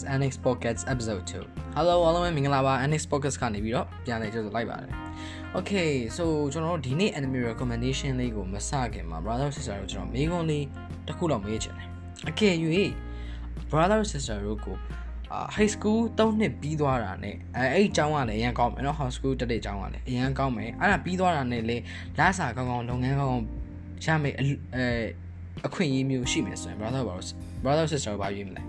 is Annex Pockets episode 2 Hello အားလုံးပဲမင်္ဂလာပါ Annex Pockets ကနေပြီးတော့ပြန်လည်ကြိုဆိုလိုက်ပါတယ် Okay so ကျွန်တော်တို့ဒီနေ့ anime recommendation လေးကိုမစခင်မှာ brother sister တို့ကျွန်တော်မိကုန်းလေးတစ်ခုတော့မေးချင်တယ်အကယ်၍ brother sister တို့ကိုအာ high school 3နှစ်ပြီးသွားတာ ਨੇ အဲအဲ့အကြောင်းကလည်းအရင်ကောင်းမယ်နော် high school တက်တဲ့အကြောင်းကလည်းအရင်ကောင်းမယ်အဲ့ဒါပြီးသွားတာ ਨੇ လေလစာကောင်းကောင်းလုပ်ငန်းကောင်းကောင်းရမယ်အဲအခွင့်အရေးမျိုးရှိမယ်ဆိုရင် brother brother sister ဘာရွေးမလဲ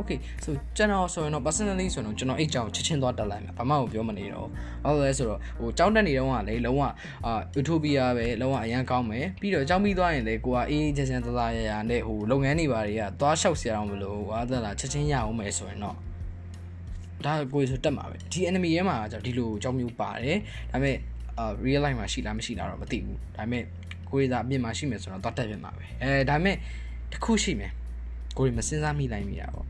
Okay so ကျွန်တော်ဆိုရင်တော့ personally ဆိုရင်တော့ကျွန်တော်အဲ့ကြောင်ချက်ချင်းသွားတက်လိုက်မှာဘာမှမပြောမနေတော့ဘာလို့လဲဆိုတော့ဟိုကြောင်းတက်နေတော့ကလေလုံးဝအာ utopia ပဲလုံးဝအရန်ကောင်းမယ်ပြီးတော့ကြောင်းပြီးသွားရင်လေကိုကအေးချက်ချင်းသသားရရနဲ့ဟိုလုပ်ငန်းတွေဘာတွေကသွားလျှောက်စရာတော့မလိုဘူးကွာသက်လားချက်ချင်းရအောင်မယ်ဆိုရင်တော့ဒါကိုဆိုတက်မှာပဲဒီ enemy ရဲမှာကျတော့ဒီလိုကြောင်းမျိုးပါတယ်ဒါပေမဲ့အာ real life မှာရှိလားမရှိလားတော့မသိဘူးဒါပေမဲ့ကိုရသာအပြင်မှာရှိမယ်ဆိုတော့သွားတက်ပြင်မှာပဲအဲဒါပေမဲ့တစ်ခုရှိမယ်ကိုရီမစင်စားမိလိုက်မိတာပေါ့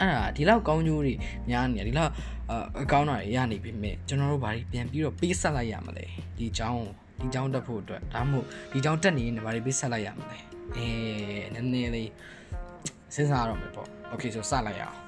အဲ့ဒါဒီလောက်ကောင်းကျိုးတွေများနေဒီလောက်အကောင်းတာတွေရနေပြီမြဲကျွန်တော်တို့ဘာတွေပြန်ပြီးတော့ပေးဆက်လိုက်ရမလဲဒီအကြောင်းဒီအကြောင်းတက်ဖို့အတွက်ဒါမှမဟုတ်ဒီအကြောင်းတက်နေရင်ဘာတွေပေးဆက်လိုက်ရမလဲအဲနည်းနည်းလေးစဉ်းစားရမယ်ပေါ့ okay ဆိုစလိုက်ရအောင်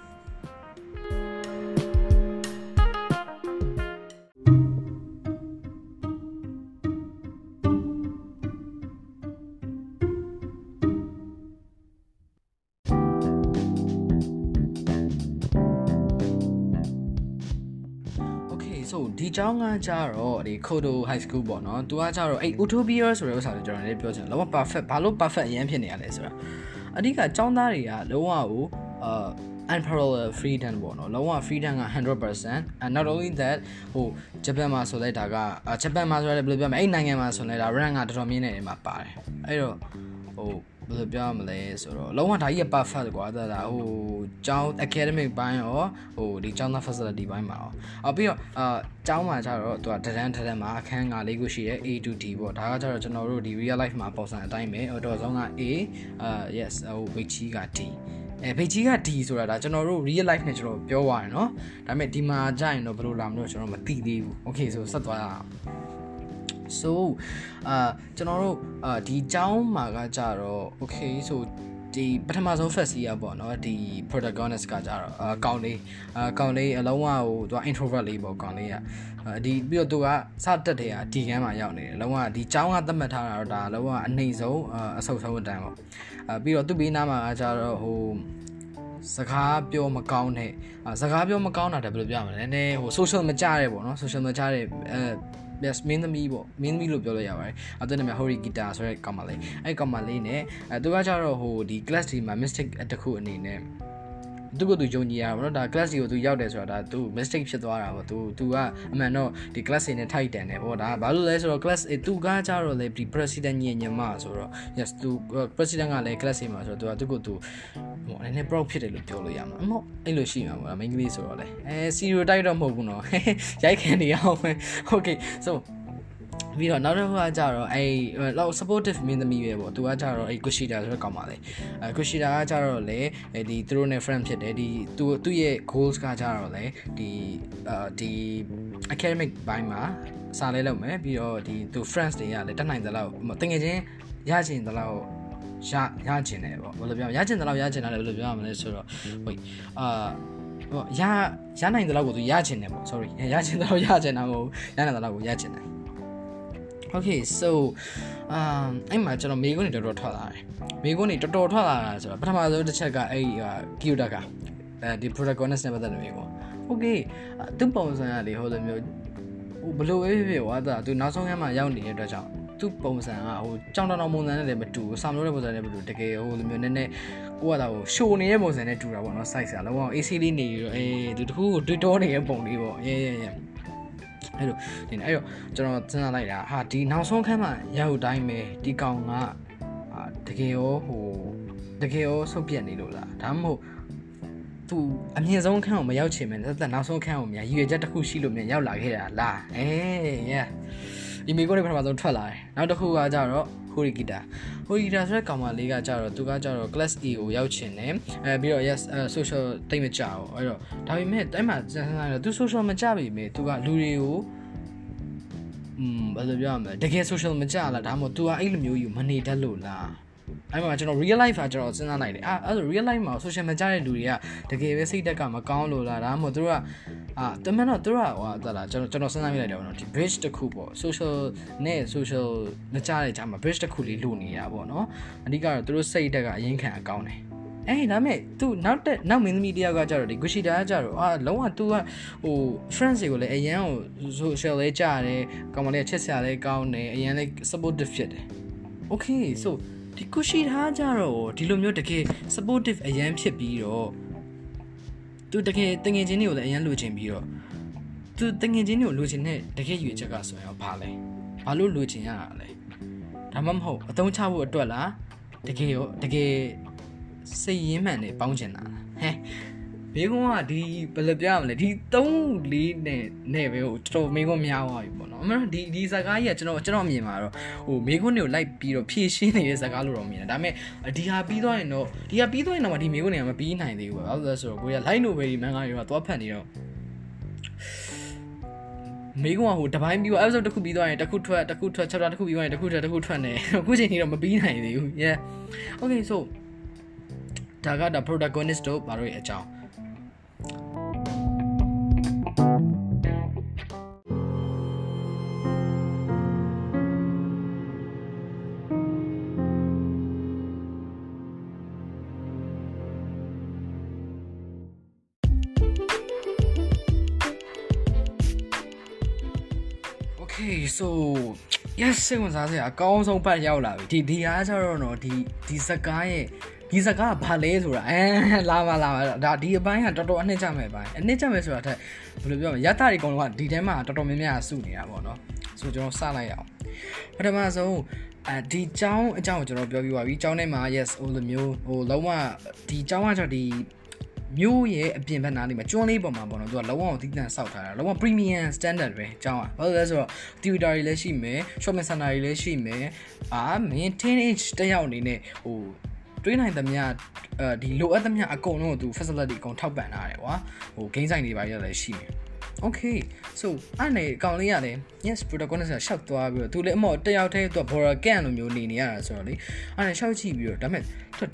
အကြောင်းကကြတော့ဒီ Kodo High School ပေါ့နော်သူကကြတော့အဲ့ Utopia ဆိုတဲ့ဥစ္စာကိုကျွန်တော်လည်းပြောချင်တယ်လောက perfect ဘာလို့ perfect အရင်ဖြစ်နေရလဲဆိုတာအဓိကចောင်းသားတွေကလုံးဝကိုအာ unparalleled freedom ပေါ့နော်လုံးဝ freedom က100% and not only that ဟိုဂျပန်မှာဆိုလိုက်တာကဂျပန်မှာဆိုရတဲ့ဘယ်လိုပြောမလဲအဲ့နိုင်ငံမှာဆိုလိုက်တာ rank ကတော်တော်မြင့်နေတယ်မှာပါတယ်အဲ့တော့ ဟိုဘယ်လိုပြောမလဲဆိုတော့လုံးဝဒါကြီးက perfect ကွာဒါဒါဟိုကျောင်း academic ဘိုင်းရောဟိုဒီကျောင်းသား facility ဘိုင်းမှာရောအော်ပြီးတော့အာကျောင်းမှာကျတော့သူကတန်းတန်းမှာအခန်းငါလေးခုရှိတယ် A to D ပေါ့ဒါကကျတော့ကျွန်တော်တို့ဒီ real life မှာပုံစံအတိုင်းပဲဟိုတော့ဆုံးက A အာ yes ဟို weight ကြီးက D အဲဘေကြီးက D ဆိုတာဒါကျွန်တော်တို့ real life နဲ့ကျွန်တော်ပြောသွားတယ်เนาะဒါပေမဲ့ဒီမှာကြာရင်တော့ဘယ်လိုလာမလို့ကျွန်တော်မသိသေးဘူး okay ဆိုဆက်သွားရအောင် so အာကျွန်တော်တို့အာဒီအကြောင်းမှာကကြတော့ okay so ဒီပထမဆုံး first year ပေါ့နော်ဒီ protagonist ကကြတော့အကောင်လေးအကောင်လေးအလုံးဝဟိုသူက introvert လေးပေါ့ကောင်လေးကဒီပြီးတော့သူကစတက်တယ်ကဒီကမ်းမှာရောက်နေတယ်လုံးဝဒီចောင်းကသတ်မှတ်ထားတာတော့ဒါလုံးဝအနှိမ့်ဆုံးအဆုတ်ဆုံးအတန်းပေါ့အပြီးတော့သူ့ဘေးနားမှာကကြတော့ဟိုစကားပြောမကောင်းတဲ့စကားပြောမကောင်းတာတည်းဘယ်လိုပြောမလဲနည်းနည်းဟို social မကြတဲ့ပေါ့နော် social မကြတဲ့အဲ yes မင်းသမီးပေါ့မင်းသမီးလို့ပြောလို့ရပါတယ်အတူနာမည် Hori Guitar ဆိုတဲ့ကောင်မလေးအဲ့ကောင်မလေးနဲ့အဲသူကကြတော့ဟိုဒီ class ဒီမှာ mistake တစ်ခုအနေနဲ့ သူကသူယုံကြည်ရပါတော့ဒါ class ကိုသူရောက်တယ်ဆိုတာဒါသူ mistake ဖြစ်သွားတာပေါ့သူသူကအမှန်တော့ဒီ class နဲ့ထိုက်တန်တယ်ပေါ့ဒါဘာလို့လဲဆိုတော့ class သူကကြတော့လေဒီ president ညညမဆိုတော့ yes သူ president ကလည်း class မှာဆိုတော့သူကသူကသူဟိုအနေနဲ့ proud ဖြစ်တယ်လို့ပြောလို့ရမှာအမောအဲ့လိုရှိမှာပေါ့မိန်းကလေးဆိုတော့လေအဲ stereotype တော့မဟုတ်ဘူးနော်ရိုက်ခံနေအောင်ပဲ okay so ပြီးတော့နောက်တစ်ခုကကြတော့အဲလောက် supportive မင်းသမီးပဲပေါ့သူကကြတော့အဲ Kushida ဆိုတဲ့ကောင်ပါလေအဲ Kushida ကကြတော့လေဒီသူတို့နဲ့ friend ဖြစ်တယ်ဒီသူသူ့ရဲ့ goals ကကြတော့လေဒီအာဒီ academic ဘိုင်းမှာစာလဲလုပ်မယ်ပြီးတော့ဒီသူ friends တွေကလည်းတက်နိုင်သလောက်တကယ်ချင်းရချင်သလောက်ရရချင်တယ်ပေါ့ဘယ်လိုပြောရချင်သလောက်ရချင်တာလည်းဘယ်လိုပြောရမလဲဆိုတော့ဟိုအာဟိုရရနိုင်တဲ့လောက်ကိုသူရချင်တယ်ပေါ့ sorry ရချင်တဲ့လောက်ရချင်တာကိုရနိုင်တဲ့လောက်ကိုရချင်တယ် Okay so um အဲ့မှာကျွန်တော်မေကွန်းနေတော်တော်ထွက်လာတယ်မေကွန်းနေတော်တော်ထွက်လာတာဆိုတော့ပထမဆုံးတစ်ချက်ကအဲ့ဒီကီယိုတာကအဲဒီ protagonist နဲ့ပတ်သက်နေမေကွန်း Okay သူပုံစံကလေဟိုလိုမျိုးဟိုဘလို့ပဲဖြစ်ဝါတာသူနောက်ဆုံးခန်းမှာရောက်နေတဲ့အတွက်ကြောင့်သူ့ပုံစံကဟိုကြောင်တောင်တောင်ပုံစံနဲ့လည်းမတူဘူး။စာမလို့တဲ့ပုံစံနဲ့မတူတကယ်ဟိုလိုမျိုးနည်းနည်းကိုကတာဟိုရှိုနေတဲ့ပုံစံနဲ့တူတာပေါ့နော် size ကလုံးဝ AC လေးနေပြီးတော့အေးသူတခုကိုတွေ့တော်နေတဲ့ပုံလေးပေါ့။ရဲရဲရဲ အဲ့လိုဒီအဲ့တော့ကျွန်တော်စဉ်းစားလိုက်တာဟာဒီနောက်ဆုံးခန်းမှာရောက်တိုင်းပဲဒီကောင်ကအာတကယ်ရောဟိုတကယ်ရောဆုတ်ပြက်နေလို့လားဒါမှမဟုတ်သူအမြင့်ဆုံးခန်းကိုမရောက်ချင်မယ်သက်သက်နောက်ဆုံးခန်းကိုမြရည်ရွယ်ချက်တစ်ခုရှိလို့မြရောက်လာခဲ့တာလားအေး yeah ဒီမိကိုတွေပထမဆုံးထွက်လာတယ်နောက်တစ်ခုကကြတော့ ဟိုရီဂီတာဟိုရီဂီတာဆိုတဲ့ကောင်မလေးကကြတော့သူကကြတော့ class A ကိုရောက်ချင်တယ်အဲပြီးတော့ yes social တိတ်မကြဘူးအဲ့တော့ဒါပေမဲ့အဲ့မှာစဉ်းစားရတော့သူ social မကြပြီမေသူကလူတွေကိုอืมဘယ်လိုပြောရမလဲတကယ် social မကြလားဒါမှမဟုတ် तू ကအဲ့လိုမျိုးယူမနေတတ်လို့လား အဲ့မှာကျွန်တော် real life ကကျွန်တော်စဉ်းစားလိုက်တယ်အာအဲ့ဒါ real life မှာ social media တဲ့လူတွေကတကယ်ပဲစိတ်တက်ကမကောင်းလို့လားဒါမှမဟုတ်သူတို့ကအာတမန်တော့သူတို့ကဟိုသလားကျွန်တော်ကျွန်တော်စဉ်းစားမိလိုက်တယ်ပေါ့နော်ဒီ bridge တစ်ခုပေါ့ social နဲ့ social မကြတဲ့ကြားမှာ bridge တစ်ခုလေးလိုနေတာပေါ့နော်အဓိကတော့သူတို့စိတ်တက်ကအရင်ခံအကောင်းတယ်အေးဒါမဲ့ तू နောက်တက်နောက်မင်းသမီးတယောက်ကကြတော့ဒီ Gushida ကကြတော့အာလုံးဝ तू ကဟို friends တွေကိုလည်းအရန်ကို social လေးကြားတယ်ကောင်မလေးချစ်စရာလေးကောင်းတယ်အရန်လေး supportive ဖြစ်တယ် okay so ဒီကုရှိထားကြတော့ဒီလိုမျိုးတကယ် supportive အရန်ဖြစ်ပြီးတော့သူတကယ်တငယ်ချင်းတွေကိုလည်းအရန်လိုချင်ပြီးတော့သူတငယ်ချင်းတွေကိုလိုချင်တဲ့တကယ်ရွေချက်ကဆိုရင်ဘာလဲဘာလို့လိုချင်ရတာလဲဒါမှမဟုတ်အသုံးချဖို့အတွက်လားတကယ်ရောတကယ်စိတ်ရင်းမှန်နဲ့ပေါင်းချင်တာလားဟဲ ဘေးကုန်းကဒီဘယ်လိုပြောရမလဲဒီ3 4နဲ့နဲ့ပဲဟိုတော်တော်မေးခွန်းများသွားပြီပေါ့နော်အမှန်တော့ဒီဒီဇာကားကြီးကကျွန်တော်ကျွန်တော်မြင်မှာတော့ဟိုမေးခွန်းတွေကိုလိုက်ပြီးတော့ဖြည့်ရှင်းနေတဲ့ဇာကားလို့တော့မြင်တယ်ဒါပေမဲ့ဒီဟာပြီးသွားရင်တော့ဒီဟာပြီးသွားရင်တော့ဒီမေးခွန်းတွေကမပြီးနိုင်သေးဘူးပဲဘာလို့လဲဆိုတော့ကိုရ light novel ဒီ manga တွေကသွားဖတ်နေတော့မေကွန်ကဟိုတပိုင်းပြီးတော့ episode တစ်ခုပြီးသွားရင်တစ်ခုထွက်တစ်ခုထွက် chapter တစ်ခုပြီးသွားရင်တစ်ခုထွက်တစ်ခုထွက်နေအခုချိန်ကြီးတော့မပြီးနိုင်သေးဘူး yeah okay so ဒါကဒါ protagonist တို့ဘာလို့ရဲ့အကြောင်း စိတ်ဝင်စားစရာအကောင်းဆုံးပတ်ရောက်လာပြီဒီဒီအားကျတော့နော်ဒီဒီစကားရဲ့ဒီစကားဘာလဲဆိုတာအဲလာပါလာပါဒါဒီအပိုင်းကတော်တော်အနှစ်ကျမဲ့အပိုင်းအနှစ်ကျမဲ့ဆိုတာထက်ဘယ်လိုပြောမလဲရတ္တတွေအကုန်လုံးကဒီတဲမှာတော်တော်များများစုနေတာပေါ့နော်ဆိုကျွန်တော်စလိုက်အောင်ပထမဆုံးအဲဒီចောင်းအကြောင်းကိုကျွန်တော်ပြောပြပါပြီចောင်းထဲမှာ yes ဟိုလိုမျိုးဟိုလုံးဝဒီចောင်းကကျတော့ဒီ မျိုးရဲ့အပြင်ဘက်နားလေးမှာကျွန်းလေးပေါ်မှာပေါ့နော်သူကလုံးဝသီးသန့်စောက်ထားတာလုံးဝ premium standard ပဲအကြောင်းอ่ะဘာလို့လဲဆိုတော့ theater တွေလည်းရှိမယ် shopping center တွေလည်းရှိမယ်အာမင်း teenage တယောက်အနေနဲ့ဟိုတွေးနိုင်သမျှအဲဒီလိုအပ်သမျှအကုန်လုံးကိုသူ facility အကုန်ထောက်ပံ့ထားတယ်ကွာဟို game site တွေပါရလည်းရှိမယ် okay so အဲ့နေအကောင်လေးရတယ် yes protagonist ကရှောက်သွားပြီးတော့သူလည်းအမော်တယောက်တည်းသူက border can လိုမျိုးနေနေရတာဆိုတော့လေအဲ့နေရှောက်ကြည့်ပြီးတော့ဒါပေမဲ့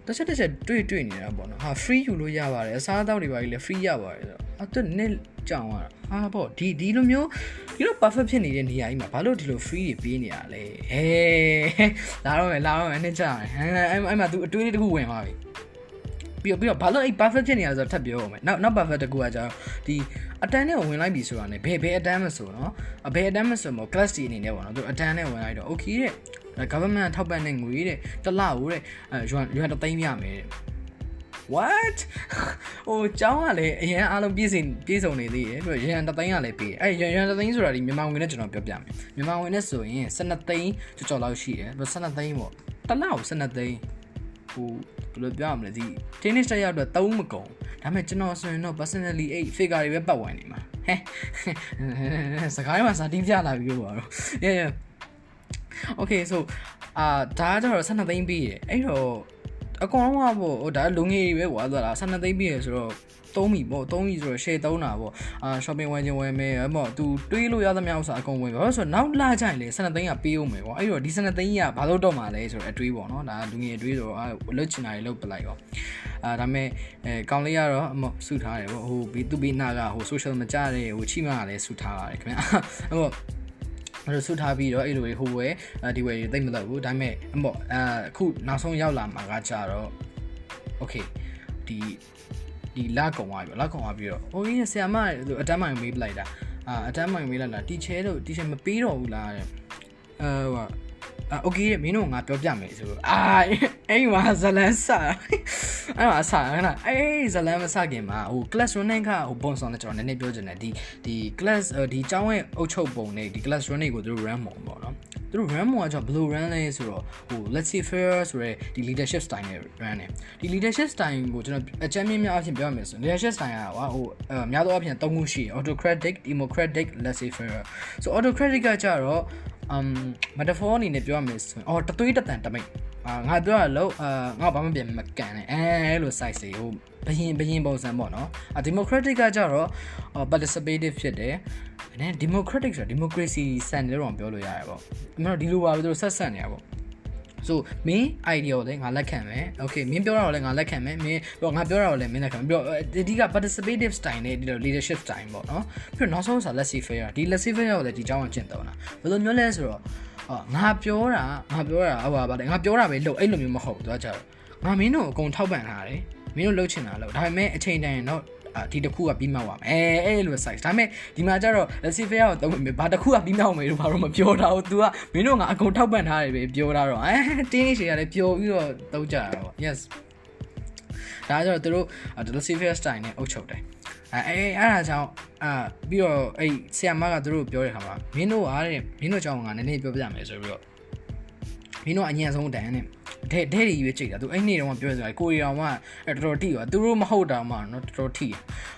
တစ်ချက်တစ်ချက်တွေ့တွေ့နေတာပေါ့နော်ဟာ free ယူလို့ရပါတယ်အစားအသောက်တွေပါကြီးလည်း free ရပါတယ်ဆိုတော့အဲ့သူနဲ့ကြောင်ရတာဟာပေါ့ဒီဒီလိုမျိုးဒီလို perfect ဖြစ်နေတဲ့နေရာကြီးမှာဘာလို့ဒီလို free တွေပေးနေရလဲဟဲလာတော့မယ်လာတော့မယ်နှစ်ကြတယ်ဟမ်အဲ့အဲ့မှာ तू အတွေးလေးတစ်ခုဝင်သွားပြီ ပြီးတော့ပြီးတော့ဘာလို့အဲ့ perfect ဖြစ်နေရလဲဆိုတော့ထပ်ပြောအောင်မယ်နောက်နောက် perfect တကူကကြာဒီအတန်းနဲ့ဝင်လိုက်ပြီဆိုတာ ਨੇ ဘယ်ဘယ်အတန်းမဆိုနော်အဘယ်အတန်းမဆိုမို့ class တီအနေနဲ့ပေါ့နော်သူအတန်းနဲ့ဝင်လိုက်တော့ okay တဲ့ government ထောက်ပံ့တဲ့ငွေတဲ့တစ်လကိုတဲ့အဲရွာရွာတသိန်းပြမယ်တဲ့ what ဟိုကျောင်းကလည်းအရင်အားလုံးပြည့်စုံပြည့်စုံနေသေးတယ်ပြီးတော့ရန်တသိန်းကလည်းပေးတယ်အဲရန်တသိန်းဆိုတာဒီမြန်မာငွေနဲ့ကျွန်တော်ပြောပြမယ်မြန်မာငွေနဲ့ဆိုရင်12သိန်းကျော်ကျော်လောက်ရှိတယ်ပြီးတော့12သိန်းပေါ့တစ်လကို12သိန်း ဟိုဘယ်လိုပြောရမလဲဒီ tennis တက်ရောက်တော့3မကုန်ဒါပေမဲ့ကျွန်တော်ဆိုရင်တော့ personally 8 figure တွေပဲပတ်ဝင်နေမှာဟဲစကားမှာစာတင်းပြလာပြီလို့ပါတော့ yeah yeah okay so အာဒါကတော့12သိန်းပြီးရအဲ့တော့ အကောင်လုံးကပေါ့ဟိုဒါလူငယ်တွေပဲကွာသွားတာ12သိန်းပြီးရဆိုတော့သုံးပြီပေါ့သုံးပြီဆိုတော့ share သုံးတာပေါ့အာ shopping ဝယ်ခြင်းဝယ်မယ်အဲ့ပေါ့ तू တွေးလို့ရသမျှဥစ္စာအကုန်ဝယ်ပါဆိုတော့နောက်လာကြရင်လေ12သိန်းကပေးအောင်မယ်ကွာအဲ့တော့ဒီ12သိန်းကဘာလို့တော့မှာလဲဆိုတော့အတွေးပေါ့နော်ဒါလူငယ်အတွေးဆိုတော့အာလွတ်ချင်တာတွေလုတ်ပလိုက်ရောအာဒါမဲ့အဲကောင်လေးကတော့အမစုထားတယ်ပေါ့ဟိုဘီသူဘီနာကဟို social မကြတဲ့ဟိုချိမကလည်းစုထားပါတယ်ခင်ဗျာအဲ့ပေါ့ အဲ့လိုဆုထားပြီးတော့အဲ့လိုဟိုဝဲဒီဝဲတိတ်မတော့ဘူးဒါပေမဲ့အမောအခုနောက်ဆုံးရောက်လာမှာကကြတော့ okay ဒီဒီလက်ကုံသွားပြီလက်ကုံသွားပြီးတော့ဟိုကြီးဆရာမအတန်းမိုင်မေးပလိုက်တာအာအတန်းမိုင်မေးလိုက်တာတီချဲတို့တီချဲမပေးတော့ဘူးလားတဲ့အဲဟိုအာ โอเคမင်းတို့ငါပြောပြမယ်ဆိုအာအဲ့မှာဇလန်ဆာအဲ့မှာဆာခဏအဲ့ဇလန်မဆခင်မှာဟို class running ကဟို bonus နဲ့ကျွန်တော်နည်းနည်းပြောချင်တယ်ဒီဒီ class ဒီကျောင်းရဲ့အုပ်ချုပ်ပုံနဲ့ဒီ class running ကိုသူတို့ run ပုံပေါ့နော်သူတို့ run ပုံကကျွန်တော်ဘယ်လို run လဲဆိုတော့ဟို let's say fair ဆိုရဲဒီ leadership style နဲ့ run တယ်ဒီ leadership style ကိုကျွန်တော်အချမ်းမြင့်များအဖြစ်ပြောရမယ်ဆို leadership style ကဟိုအများသောအားဖြင့်၃ခုရှိတယ် autocratic democratic let's say fair so autocratic ကကြတော့ um metaphor အနေနဲ့ပြောရမယ်ဆိုရင်အော်တသွေးတတန်တမိတ်အာငါပြောရလို့အာငါဘာမှပြန်မကန်နဲ့အဲလို size တွေဟိုဘယင်ဘယင်ပုံစံပေါ့နော်အာ democratic ကကြတော့ participative ဖြစ်တယ်အဲ democratic ဆိုတာ democracy စံတယ်တော့ပြောလို့ရတယ်ပေါ့အမှန်တော့ဒီလိုပါပဲသူတို့ဆက်ဆက်နေတာပေါ့ ဆိုမင်း idea ကိုလည်းငါလက်ခံမယ် okay မင်းပြောတာကိုလည်းငါလက်ခံမယ်မင်းတော့ငါပြောတာကိုလည်းမင်းလက်ခံမယ်ပြီးတော့အဓိက participative style နဲ့ဒီလို leadership style ပေါ့နော်ပြီးတော့နောက်ဆုံးဆို laissez faire ဒီ laissez faire ကိုလည်းဒီကြောင်းအောင်ကျင့်သုံးတာဘယ်လိုမျိုးလဲဆိုတော့အော်ငါပြောတာငါပြောတာဟိုပါပါတယ်ငါပြောတာပဲလို့အဲ့လိုမျိုးမဟုတ်ဘူးသူကကြတော့ငါမင်းတို့အကုန်ထောက်ပံ့ထားတယ်မင်းတို့လှုပ်ချင်တာလို့ဒါပေမဲ့အချိန်တိုင်းတော့ ဒီတစ်ခုကပြီးမှတ်သွားမယ်အဲအဲ့လို size ဒါပေမဲ့ဒီမှာကျတော့ receiver ကိုသုံးမယ်ဘာတစ်ခုကပြီးမှတ်မယ်လို့ဘာလို့မပြောတာဘူး तू ကမင်းတို့ကအကုန်ထောက်ပံ့ထားတယ်ပဲပြောတာတော့အဲတင်းနေရှည်ရတယ်ပျော်ပြီးတော့သုံးကြတာပေါ့ yes ဒါကြတော့သူတို့ receiver style နဲ့အုပ်ချုပ်တယ်အဲအဲအဲ့ဒါကြောင့်အာပြီးတော့အဲ့ဆီယမကသူတို့ပြောတဲ့ခါမှာမင်းတို့အားတဲ့မင်းတို့ကြောင့်ငါနည်းနည်းပြောပြရမယ်ဆိုပြီးတော့ မင်းတို့အညံ့ဆုံးတန်နဲ့တဲ့တဲ့တွေရွေးချိန်တာသူအဲ့နေ့တော့ပြောစရာကိုရီအောင်ကတော်တော်ထိပါသူတို့မဟုတ်တာမှနော်တော်တော်ထိ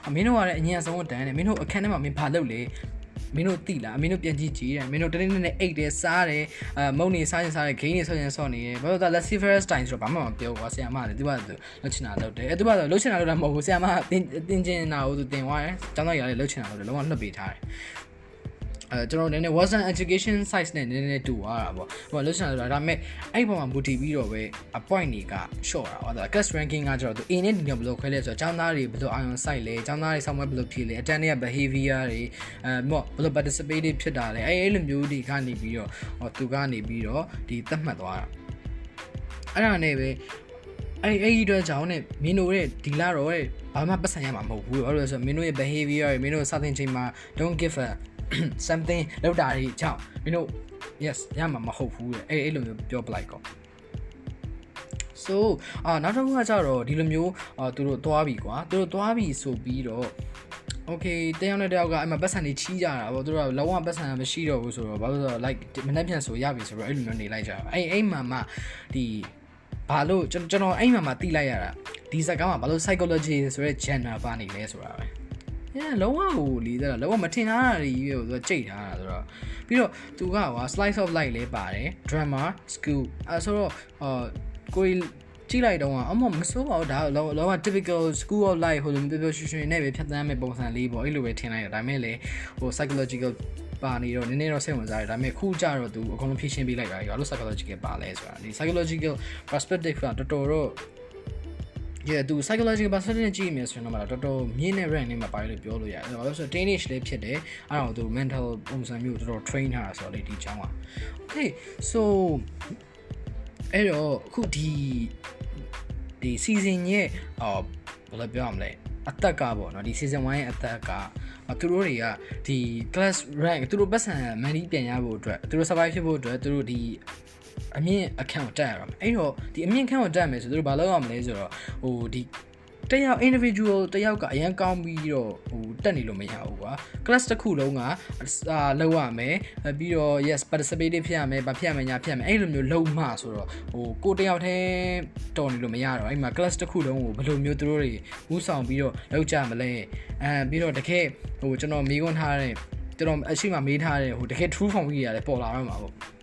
အမင်းတို့ကလည်းအညံ့ဆုံးတန်နဲ့မင်းတို့အခန်းထဲမှာမင်းဘာလုပ်လဲမင်းတို့တိလားမင်းတို့ပြန်ကြည့်ကြည့်တယ်မင်းတို့တနေ့နဲ့အိတ်တယ်စားတယ်အမုံနေစားရင်စားတယ်ဂိမ်းနေဆော့ရင်ဆော့နေတယ်ဘာလို့လဲ Lucifer's time ဆိုတော့ဘာမှမပြောဘူးဆရာမလည်းသူကသူလှချင်တာလုပ်တယ်အဲသူကသူလှချင်တာလုပ်တာမဟုတ်ဘူးဆရာမတင်တင်ကျင်တာကိုသူတင်သွားတယ်ကျောင်းသားကြီးကလည်းလှချင်တာလုပ်တယ်လုံးဝလှုပ်ပေးထားတယ် အဲကျွန်တော်နည်းနည်း Western education size နဲ့နည်းနည်းတူသွားတာပေါ့ဟိုလှုပ်ရှားဆိုတာဒါပေမဲ့အဲ့ပေါ်မှာမူတည်ပြီးတော့ပဲ a point တွေက short တာဟုတ်လား class ranking ကကျတော့သူ A နဲ့ D နဲ့ဘယ်လိုခွဲလဲဆိုတော့ကျောင်းသားတွေဘယ်လို ion site လဲကျောင်းသားတွေ somewhere ဘယ်လိုဖြည့်လဲ attend ရဲ့ behavior တွေအဲမော့ဘယ်လို participate ဖြစ်တာလဲအဲ့အဲ့လိုမျိုးတွေကနေပြီးတော့ဟောသူကနေပြီးတော့ဒီသတ်မှတ်သွားတာအဲ့ဒါနဲ့ပဲအဲ့အဲ့ဒီတော့ကြောင့်နဲ့မင်းတို့ရဲ့ဒီလာတော့ဘာမှပတ်စံရမှာမဟုတ်ဘူးဘာလို့လဲဆိုတော့မင်းတို့ရဲ့ behavior တွေမင်းတို့စသင်ချိန်မှာ don't give a something လောက်တာတွေကြောင့်မင်းတို့ yes ရမှာမဟုတ်ဘူးတဲ့အဲ့အဲ့လိုမျိုးပြောပလိုက်ကော so အာနောက်တစ်ခုကကြတော့ဒီလိုမျိုးအာသူတို့သွားပြီကွာသူတို့သွားပြီဆိုပြီးတော့ okay တယောက်နဲ့တယောက်ကအဲ့မှာပတ်စံတွေချီးကြတာပေါ့သူတို့ကလုံးဝပတ်စံမရှိတော့ဘူးဆိုတော့ဘာလို့ဆိုတော့ like မနေ့ပြန်ဆိုရပြီဆိုတော့အဲ့လိုမျိုးနေလိုက်ကြတာအဲ့အဲ့မှာမှဒီဘာလို့ကျွန်တော်အဲ့မှာမှတိလိုက်ရတာဒီစကားမှာဘာလို့ psychology ဆိုတဲ့ genre ပါနေလဲဆိုတာပဲ အဲလုံးဝဟိုလီးတော့လုံးဝမထင်ထားတာကြီးပဲသူကကြိတ်ထားတာဆိုတော့ပြီးတော့သူကကွာ slice of life လေးပါတယ် drama school အဲဆိုတော့အာကိုကြည့်လိုက်တော့အမမစိုးပါဘူးဒါလောလောက typical school of life ဟိုလိုပြောပြောရွှင်ရွှင်နဲ့ပဲဖြတ်သန်းမဲ့ပုံစံလေးပေါ့အဲ့လိုပဲထင်လိုက်ရဒါပေမဲ့လေဟို psychological ပါနေတော့နည်းနည်းတော့စိတ်ဝင်စားတယ်ဒါပေမဲ့ခုကြတော့သူအကုန်လုံးဖြည့်ရှင်းပေးလိုက်တာရောလို့ psychological ပါလဲဆိုတာဒီ psychological perspective ကတော်တော်တော့ yeah သူ psychological perspective နဲ့ကြည့်မြင်ဆိုရင်တော့တော်တော်မြင့်တဲ့ rank နဲ့မှာပါလို့ပြောလို့ရတယ်။ဘာလို့ဆိုတော့ teenage လေးဖြစ်တယ်။အဲ့တော့သူ mental ပုံစံမျိုးတော်တော် train ထားတာဆိုတော့လေဒီချောင်းက okay so အဲ့တော့အခုဒီဒီ season ရဲ့အော်ဘယ်လိုပြောရမလဲအသက်ကပေါ့နော်ဒီ season 1ရဲ့အသက်ကသူတို့တွေကဒီ class rank သူတို့ပတ်စံ money ပြန်ရဖို့အတွက်သူတို့ survive ဖြစ်ဖို့အတွက်သူတို့ဒီ အမြင့်အခန့်ကိုတက်ရအောင်အဲ့တော့ဒီအမြင့်အခန့်ကိုတက်မယ်ဆိုသူတို့ဘာလုပ်ရမလဲဆိုတော့ဟိုဒီတယောက် individual တယောက်ကအရန်ကောင်းပြီးတော့ဟိုတက်နေလို့မရဘူးကွာ class တစ်ခုလုံးကအာလောက်ရမယ်ပြီးတော့ yes participative ဖြစ်ရမယ်ဗာဖြစ်ရမယ်ညာဖြစ်ရမယ်အဲ့လိုမျိုးလုံးမှဆိုတော့ဟိုကိုတယောက်တည်းတော်နေလို့မရတော့အဲ့မှာ class တစ်ခုလုံးကိုဘယ်လိုမျိုးသူတို့တွေဥဆောင်ပြီးတော့လောက်ကြမလဲအဲပြီးတော့တကယ်ဟိုကျွန်တော်မေးခွန်းထားတဲ့ကျွန်တော်အရှိမမေးထားတဲ့ဟိုတကယ် true form ကြီးရတယ်ပေါ်လာတော့မှာပေါ့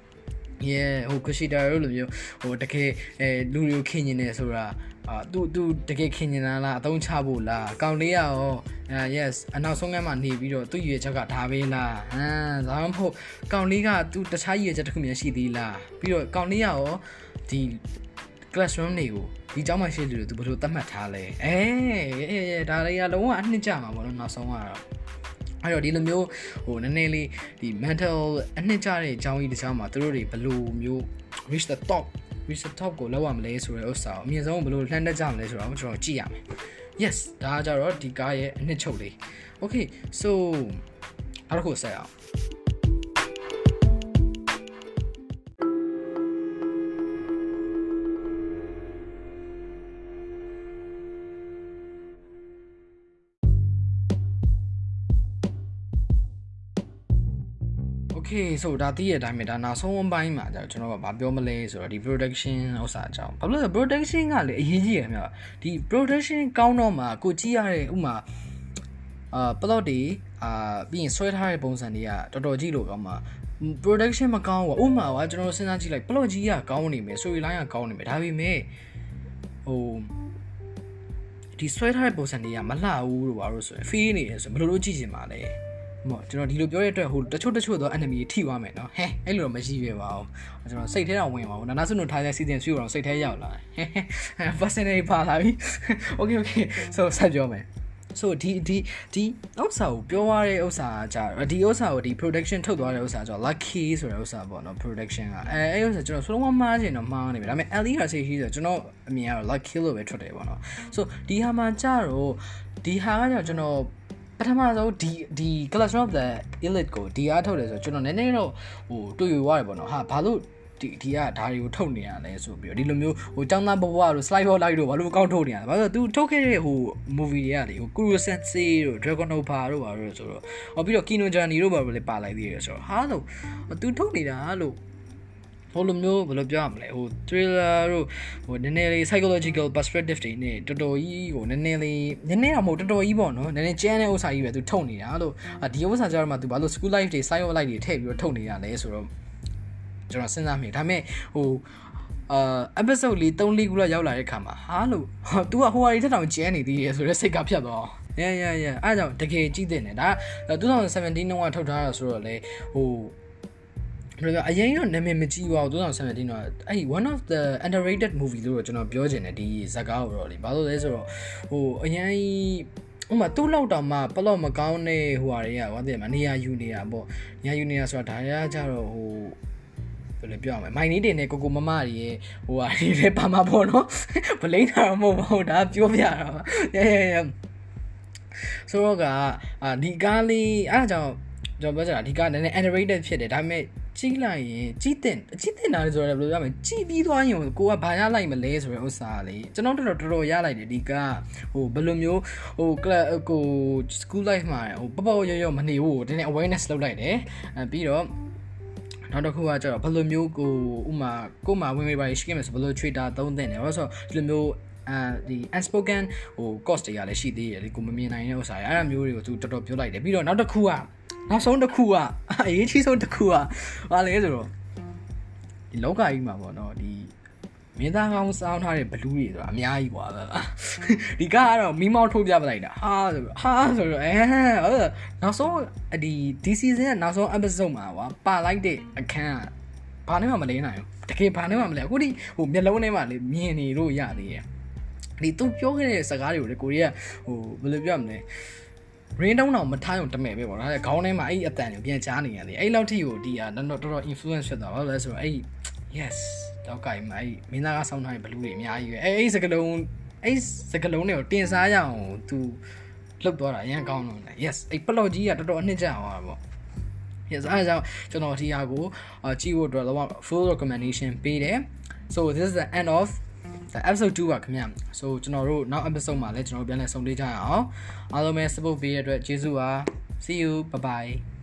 yeah ဟို kushida တို့လိုမျိုးဟိုတကယ်အဲလူတွေကိုခင်နေတယ်ဆိုတာအာသူသူတကယ်ခင်နေတာလားအသုံးချဖို့လားကောင်လေးရောအဲ yes အနောက်ဆုံးကမှနေပြီးတော့သူ့ရွေချက်ကဒါပဲလားဟမ်ဒါမှမဟုတ်ကောင်လေးကသူတခြားရွေချက်တစ်ခုများရှိသေးလားပြီးတော့ကောင်လေးရောဒီ classroom တွေကိုဒီเจ้าမရှိလူတွေသူဘယ်လိုသတ်မှတ်ထားလဲအဲအဲဒါတွေကလုံးဝအနှစ်ကြမှာပေါ့နော်နောက်ဆုံးကတော့ အဲ့တော့ဒီလိုမျိုးဟိုနည်းနည်းလေးဒီ mental အနှစ်ကြတဲ့အကြောင်းကြီးတခြားမှာသူတို့တွေဘယ်လိုမျိုး reach the top reach the top ကိုလောက်ရမလဲဆိုတဲ့ဥစ္စာကိုအမြင့်ဆုံးဘယ်လိုလှမ်းတတ်ကြမလဲဆိုတော့ကျွန်တော်ကြည့်ရမယ် yes ဒါကကြတော့ဒီကားရဲ့အနှစ်ချုပ်လေး okay so နောက်တစ်ခုဆက်အောင် okay so ဒါသိရတဲ့အတိုင်းပဲဒါနောက်ဆုံးပိုင်းမှာကျတော့ကျွန်တော်ကဘာပြောမလဲဆိုတော့ဒီ production ဥစ္စာအကြောင်းဘာလို့လဲ production ကလေအရေးကြီးရမြတ်ဒီ production ကောင်းတော့မှကိုကြည့်ရတဲ့ဥမာအာ plot တွေအာပြီးရင်ဆွဲထားတဲ့ပုံစံတွေကတော်တော်ကြည့်လို့ကောင်းမှာ production မကောင်းဘူးဥမာကကျွန်တော်စဉ်းစားကြည့်လိုက် plot ကြီးကကောင်းနေမယ် story line ကကောင်းနေမယ်ဒါပေမဲ့ဟိုဒီဆွဲထားတဲ့ပုံစံတွေကမလှဘူးလို့ပါလို့ဆိုရင် feel နေတယ်ဆိုဘယ်လိုလုပ်ကြည့်ချင်ပါလဲ ဟောကျွန်တော်ဒီလိုပြောရတဲ့အတွက်ဟိုတချို့တချို့သော enemy ထိသွားမယ်နော်ဟဲအဲ့လိုတော့မရှိပဲပါဘူးကျွန်တော်စိတ်ထဲတော့ဝင်ပါဘူးနာနာစွန်းတို့ထားတဲ့ season 3တော့စိတ်ထဲရောက်လာဟဲ personally ပါလာပြီ okay okay so ဆက်ပြောမယ် so ဒီဒီဒီဥစ္စာကိုပြောရတဲ့ဥစ္စာကကြာဒီဥစ္စာကိုဒီ production ထုတ်သွားတဲ့ဥစ္စာကျတော့ lucky ဆိုတဲ့ဥစ္စာပေါ့နော် production ကအဲအဲ့ဥစ္စာကျွန်တော်ဆုံးမမှားချင်တော့မှားနေပြီဒါပေမဲ့ Ali RC ရှိဆိုကျွန်တော်အမြင်ကတော့ lucky လို့ပဲထွက်တယ်ပေါ့နော် so ဒီဟာမှာကြာတော့ဒီဟာကကြောင့်ကျွန်တော် ပထမဆုံးဒီဒီ Clash of the Elite ကိုဒီအားထုတ်တယ်ဆိုတော့ကျွန်တော်နည်းနည်းတော့ဟိုတွေ့ရရတယ်ပေါ့နော်ဟာဘာလို့ဒီဒီကဓာရီကိုထုတ်နေရလဲဆိုပြီးတော့ဒီလိုမျိုးဟိုចောင်းသားဘဝတို့ slide hot light တို့ဘာလို့အကောင့်ထုတ်နေရလဲဘာလို့ तू ထုတ်ခဲ့တဲ့ဟို movie တွေကလေဟို Kuro Sensei တို့ Dragon Nova တို့ဘာလို့ဆိုတော့ဟောပြီးတော့ Kino Journey တို့ဘာလို့လဲပါလိုက်သေးတယ်ဆိုတော့ဟာလို့ तू ထုတ်နေတာလို့ ဟိုလိုမျိုးဘယ်လိုပြောရမလဲဟို thriller တို့ဟိုနည်းနည်းလေး psychological perspective တွေနဲ့တော်တော်ကြီးဟိုနည်းနည်းလေးနည်းနည်းတော့မဟုတ်တော်တော်ကြီးပေါ့နော်နည်းနည်းကျန်းတဲ့ဥစ္စာကြီးပဲသူထုတ်နေတာလို့ဒီဥစ္စာကြတော့မှသူဘာလို့ school life တွေ side of life တွေထည့်ပြီးတော့ထုတ်နေရလဲဆိုတော့ကျွန်တော်စဉ်းစားမိဒါပေမဲ့ဟိုအာ episode လေး3 4ခုလောက်ရောက်လာတဲ့ခါမှာဟာလို့ तू ကဟိုဟာတွေထက်တောင်ကျန်းနေသေးတယ်ဆိုတော့စိတ်ကဖြတ်သွား yeah yeah yeah အားကြောင့်တကယ်ကြည့်တဲ့နေဒါ2017တုန်းကထုတ်ထားတာဆိုတော့လေဟို ဘယ်လိုအရင်တော့နာမည်မကြီးပါဘူး2017တော့အဲ့ one of the underrated movie လို့တော့ကျွန်တော်ပြောချင်တယ်ဒီဇာတ်ကားကိုတော့လေဘာလို့လဲဆိုတော့ဟိုအရင်ဥမာသူ့လောက်တောင်မှပလော့မကောင်းတဲ့ဟိုဟာတွေကဘာသိလဲမနေရာယူနေတာပေါ့နေရာယူနေတာဆိုတာဒါရကြတော့ဟိုဘယ်လိုပြောရမလဲမိုင်းနေတင်နဲ့ကိုကိုမမတွေရဲ့ဟိုဟာတွေလည်းပါမှာပေါ့နော်ဗလိမ့်တာတော့မဟုတ်ပါဘူးဒါပြောပြတာပါရဲရဲရဲဆိုတော့ကအာဒီကားလေးအားကြောင့်ကျွန်တော်ပြောချင်တာဒီကားနည်းနည်း underrated ဖြစ်တယ်ဒါပေမဲ့ ကြီးလိုက်ရင်ကြီးတင်ကြီးတင်တာလေဆိုတော့ဘယ်လိုရမလဲကြီးပြီးသွားရင်ကိုကဘာရလိုက်မလဲဆိုတဲ့ဥစ္စာလေကျွန်တော်တော်တော်တော်တော်ရလိုက်တယ်ဒီကဟိုဘယ်လိုမျိုးဟိုကလပ်ကို school life မှာဟိုပပရောရောမနေဘူးတင်း awareness လုပ်လိုက်တယ်အဲပြီးတော့နောက်တစ်ခုကကျတော့ဘယ်လိုမျိုးကိုဥမာကိုမှဝင်ဝင်ပါရှိခဲ့မယ်ဆိုဘယ်လို trader သုံးသင့်တယ်ဘာလို့ဆိုတော့ဒီလိုမျိုးအဲဒီ unspoken ဟို cost တွေကလည်းရှိသေးတယ်ဒီကိုမမြင်နိုင်တဲ့ဥစ္စာတွေအဲ့ဒါမျိုးတွေကိုသူတော်တော်ပြောလိုက်တယ်ပြီးတော့နောက်တစ်ခုက နောက်ဆုံးတစ်ခုကအရေးကြီးဆုံးတစ်ခုကဘာလဲဆိုတော့ဒီလောကကြီးမှာပေါ့နော်ဒီမင်းသားကောင်းစောင်းထားတဲ့ဘလူးတွေဆိုတာအများကြီးกว่าဒီကကတော့မီးမောင်းထုတ်ပြပလိုက်တာဟာဆိုတော့ဟာဆိုတော့အဲဟုတ်နောက်ဆုံးဒီဒီ season ရဲ့နောက်ဆုံး episode မှာကွာပါလိုက်တဲ့အခန်းကဘာနဲ့မှမလင်းနိုင်ဘူးတကယ်ဘာနဲ့မှမလဲအခုဒီဟိုမျက်လုံးထဲမှာလေမြင်နေလို့ရသေးတယ်ဒီသူပြောခဲ့တဲ့စကားတွေကိုလေကိုရီးယားဟိုဘယ်လိုပြောမလဲ rain down တော့မထားအောင်တမဲ့ပဲပေါ့နော်ခေါင်းထဲမှာအဲ့အတန်ကိုပြန်ကြားနေရတယ်အဲ့လောက်ထိကိုဒီอ่ะတော်တော် influence ဖြစ်သွားပါလဲဆိုတော့အဲ့ yes တော့ကြိုင်မအဲ့မင်းသားကဆောင်းထားတဲ့ဘလူးတွေအများကြီးပဲအဲ့အဲ့စကလုံးအဲ့စကလုံးတွေကိုတင်စားရအောင် तू လှုပ်သွားတာအရင်ကောင်းလို့လေ yes အဲ့ပလော့ကြီးကတော်တော်အနှစ်ကျအောင်ပါပေါ့ yes အဲဒါကြောင့်ကျွန်တော်ဒီဟာကိုကြည့်ဖို့အတွက်တော့ full recommendation ပေးတယ် so this is the end of the episode 2ပါခင်ဗျ so ကျွန်တော်တို့နောက် episode မှာလည်းကျွန်တော်တို့ပြန်လည်ဆုံတွေ့ကြရအောင်အားလုံးပဲ support ပေးရတဲ့အတွက်ကျေးဇူးပါ see you bye bye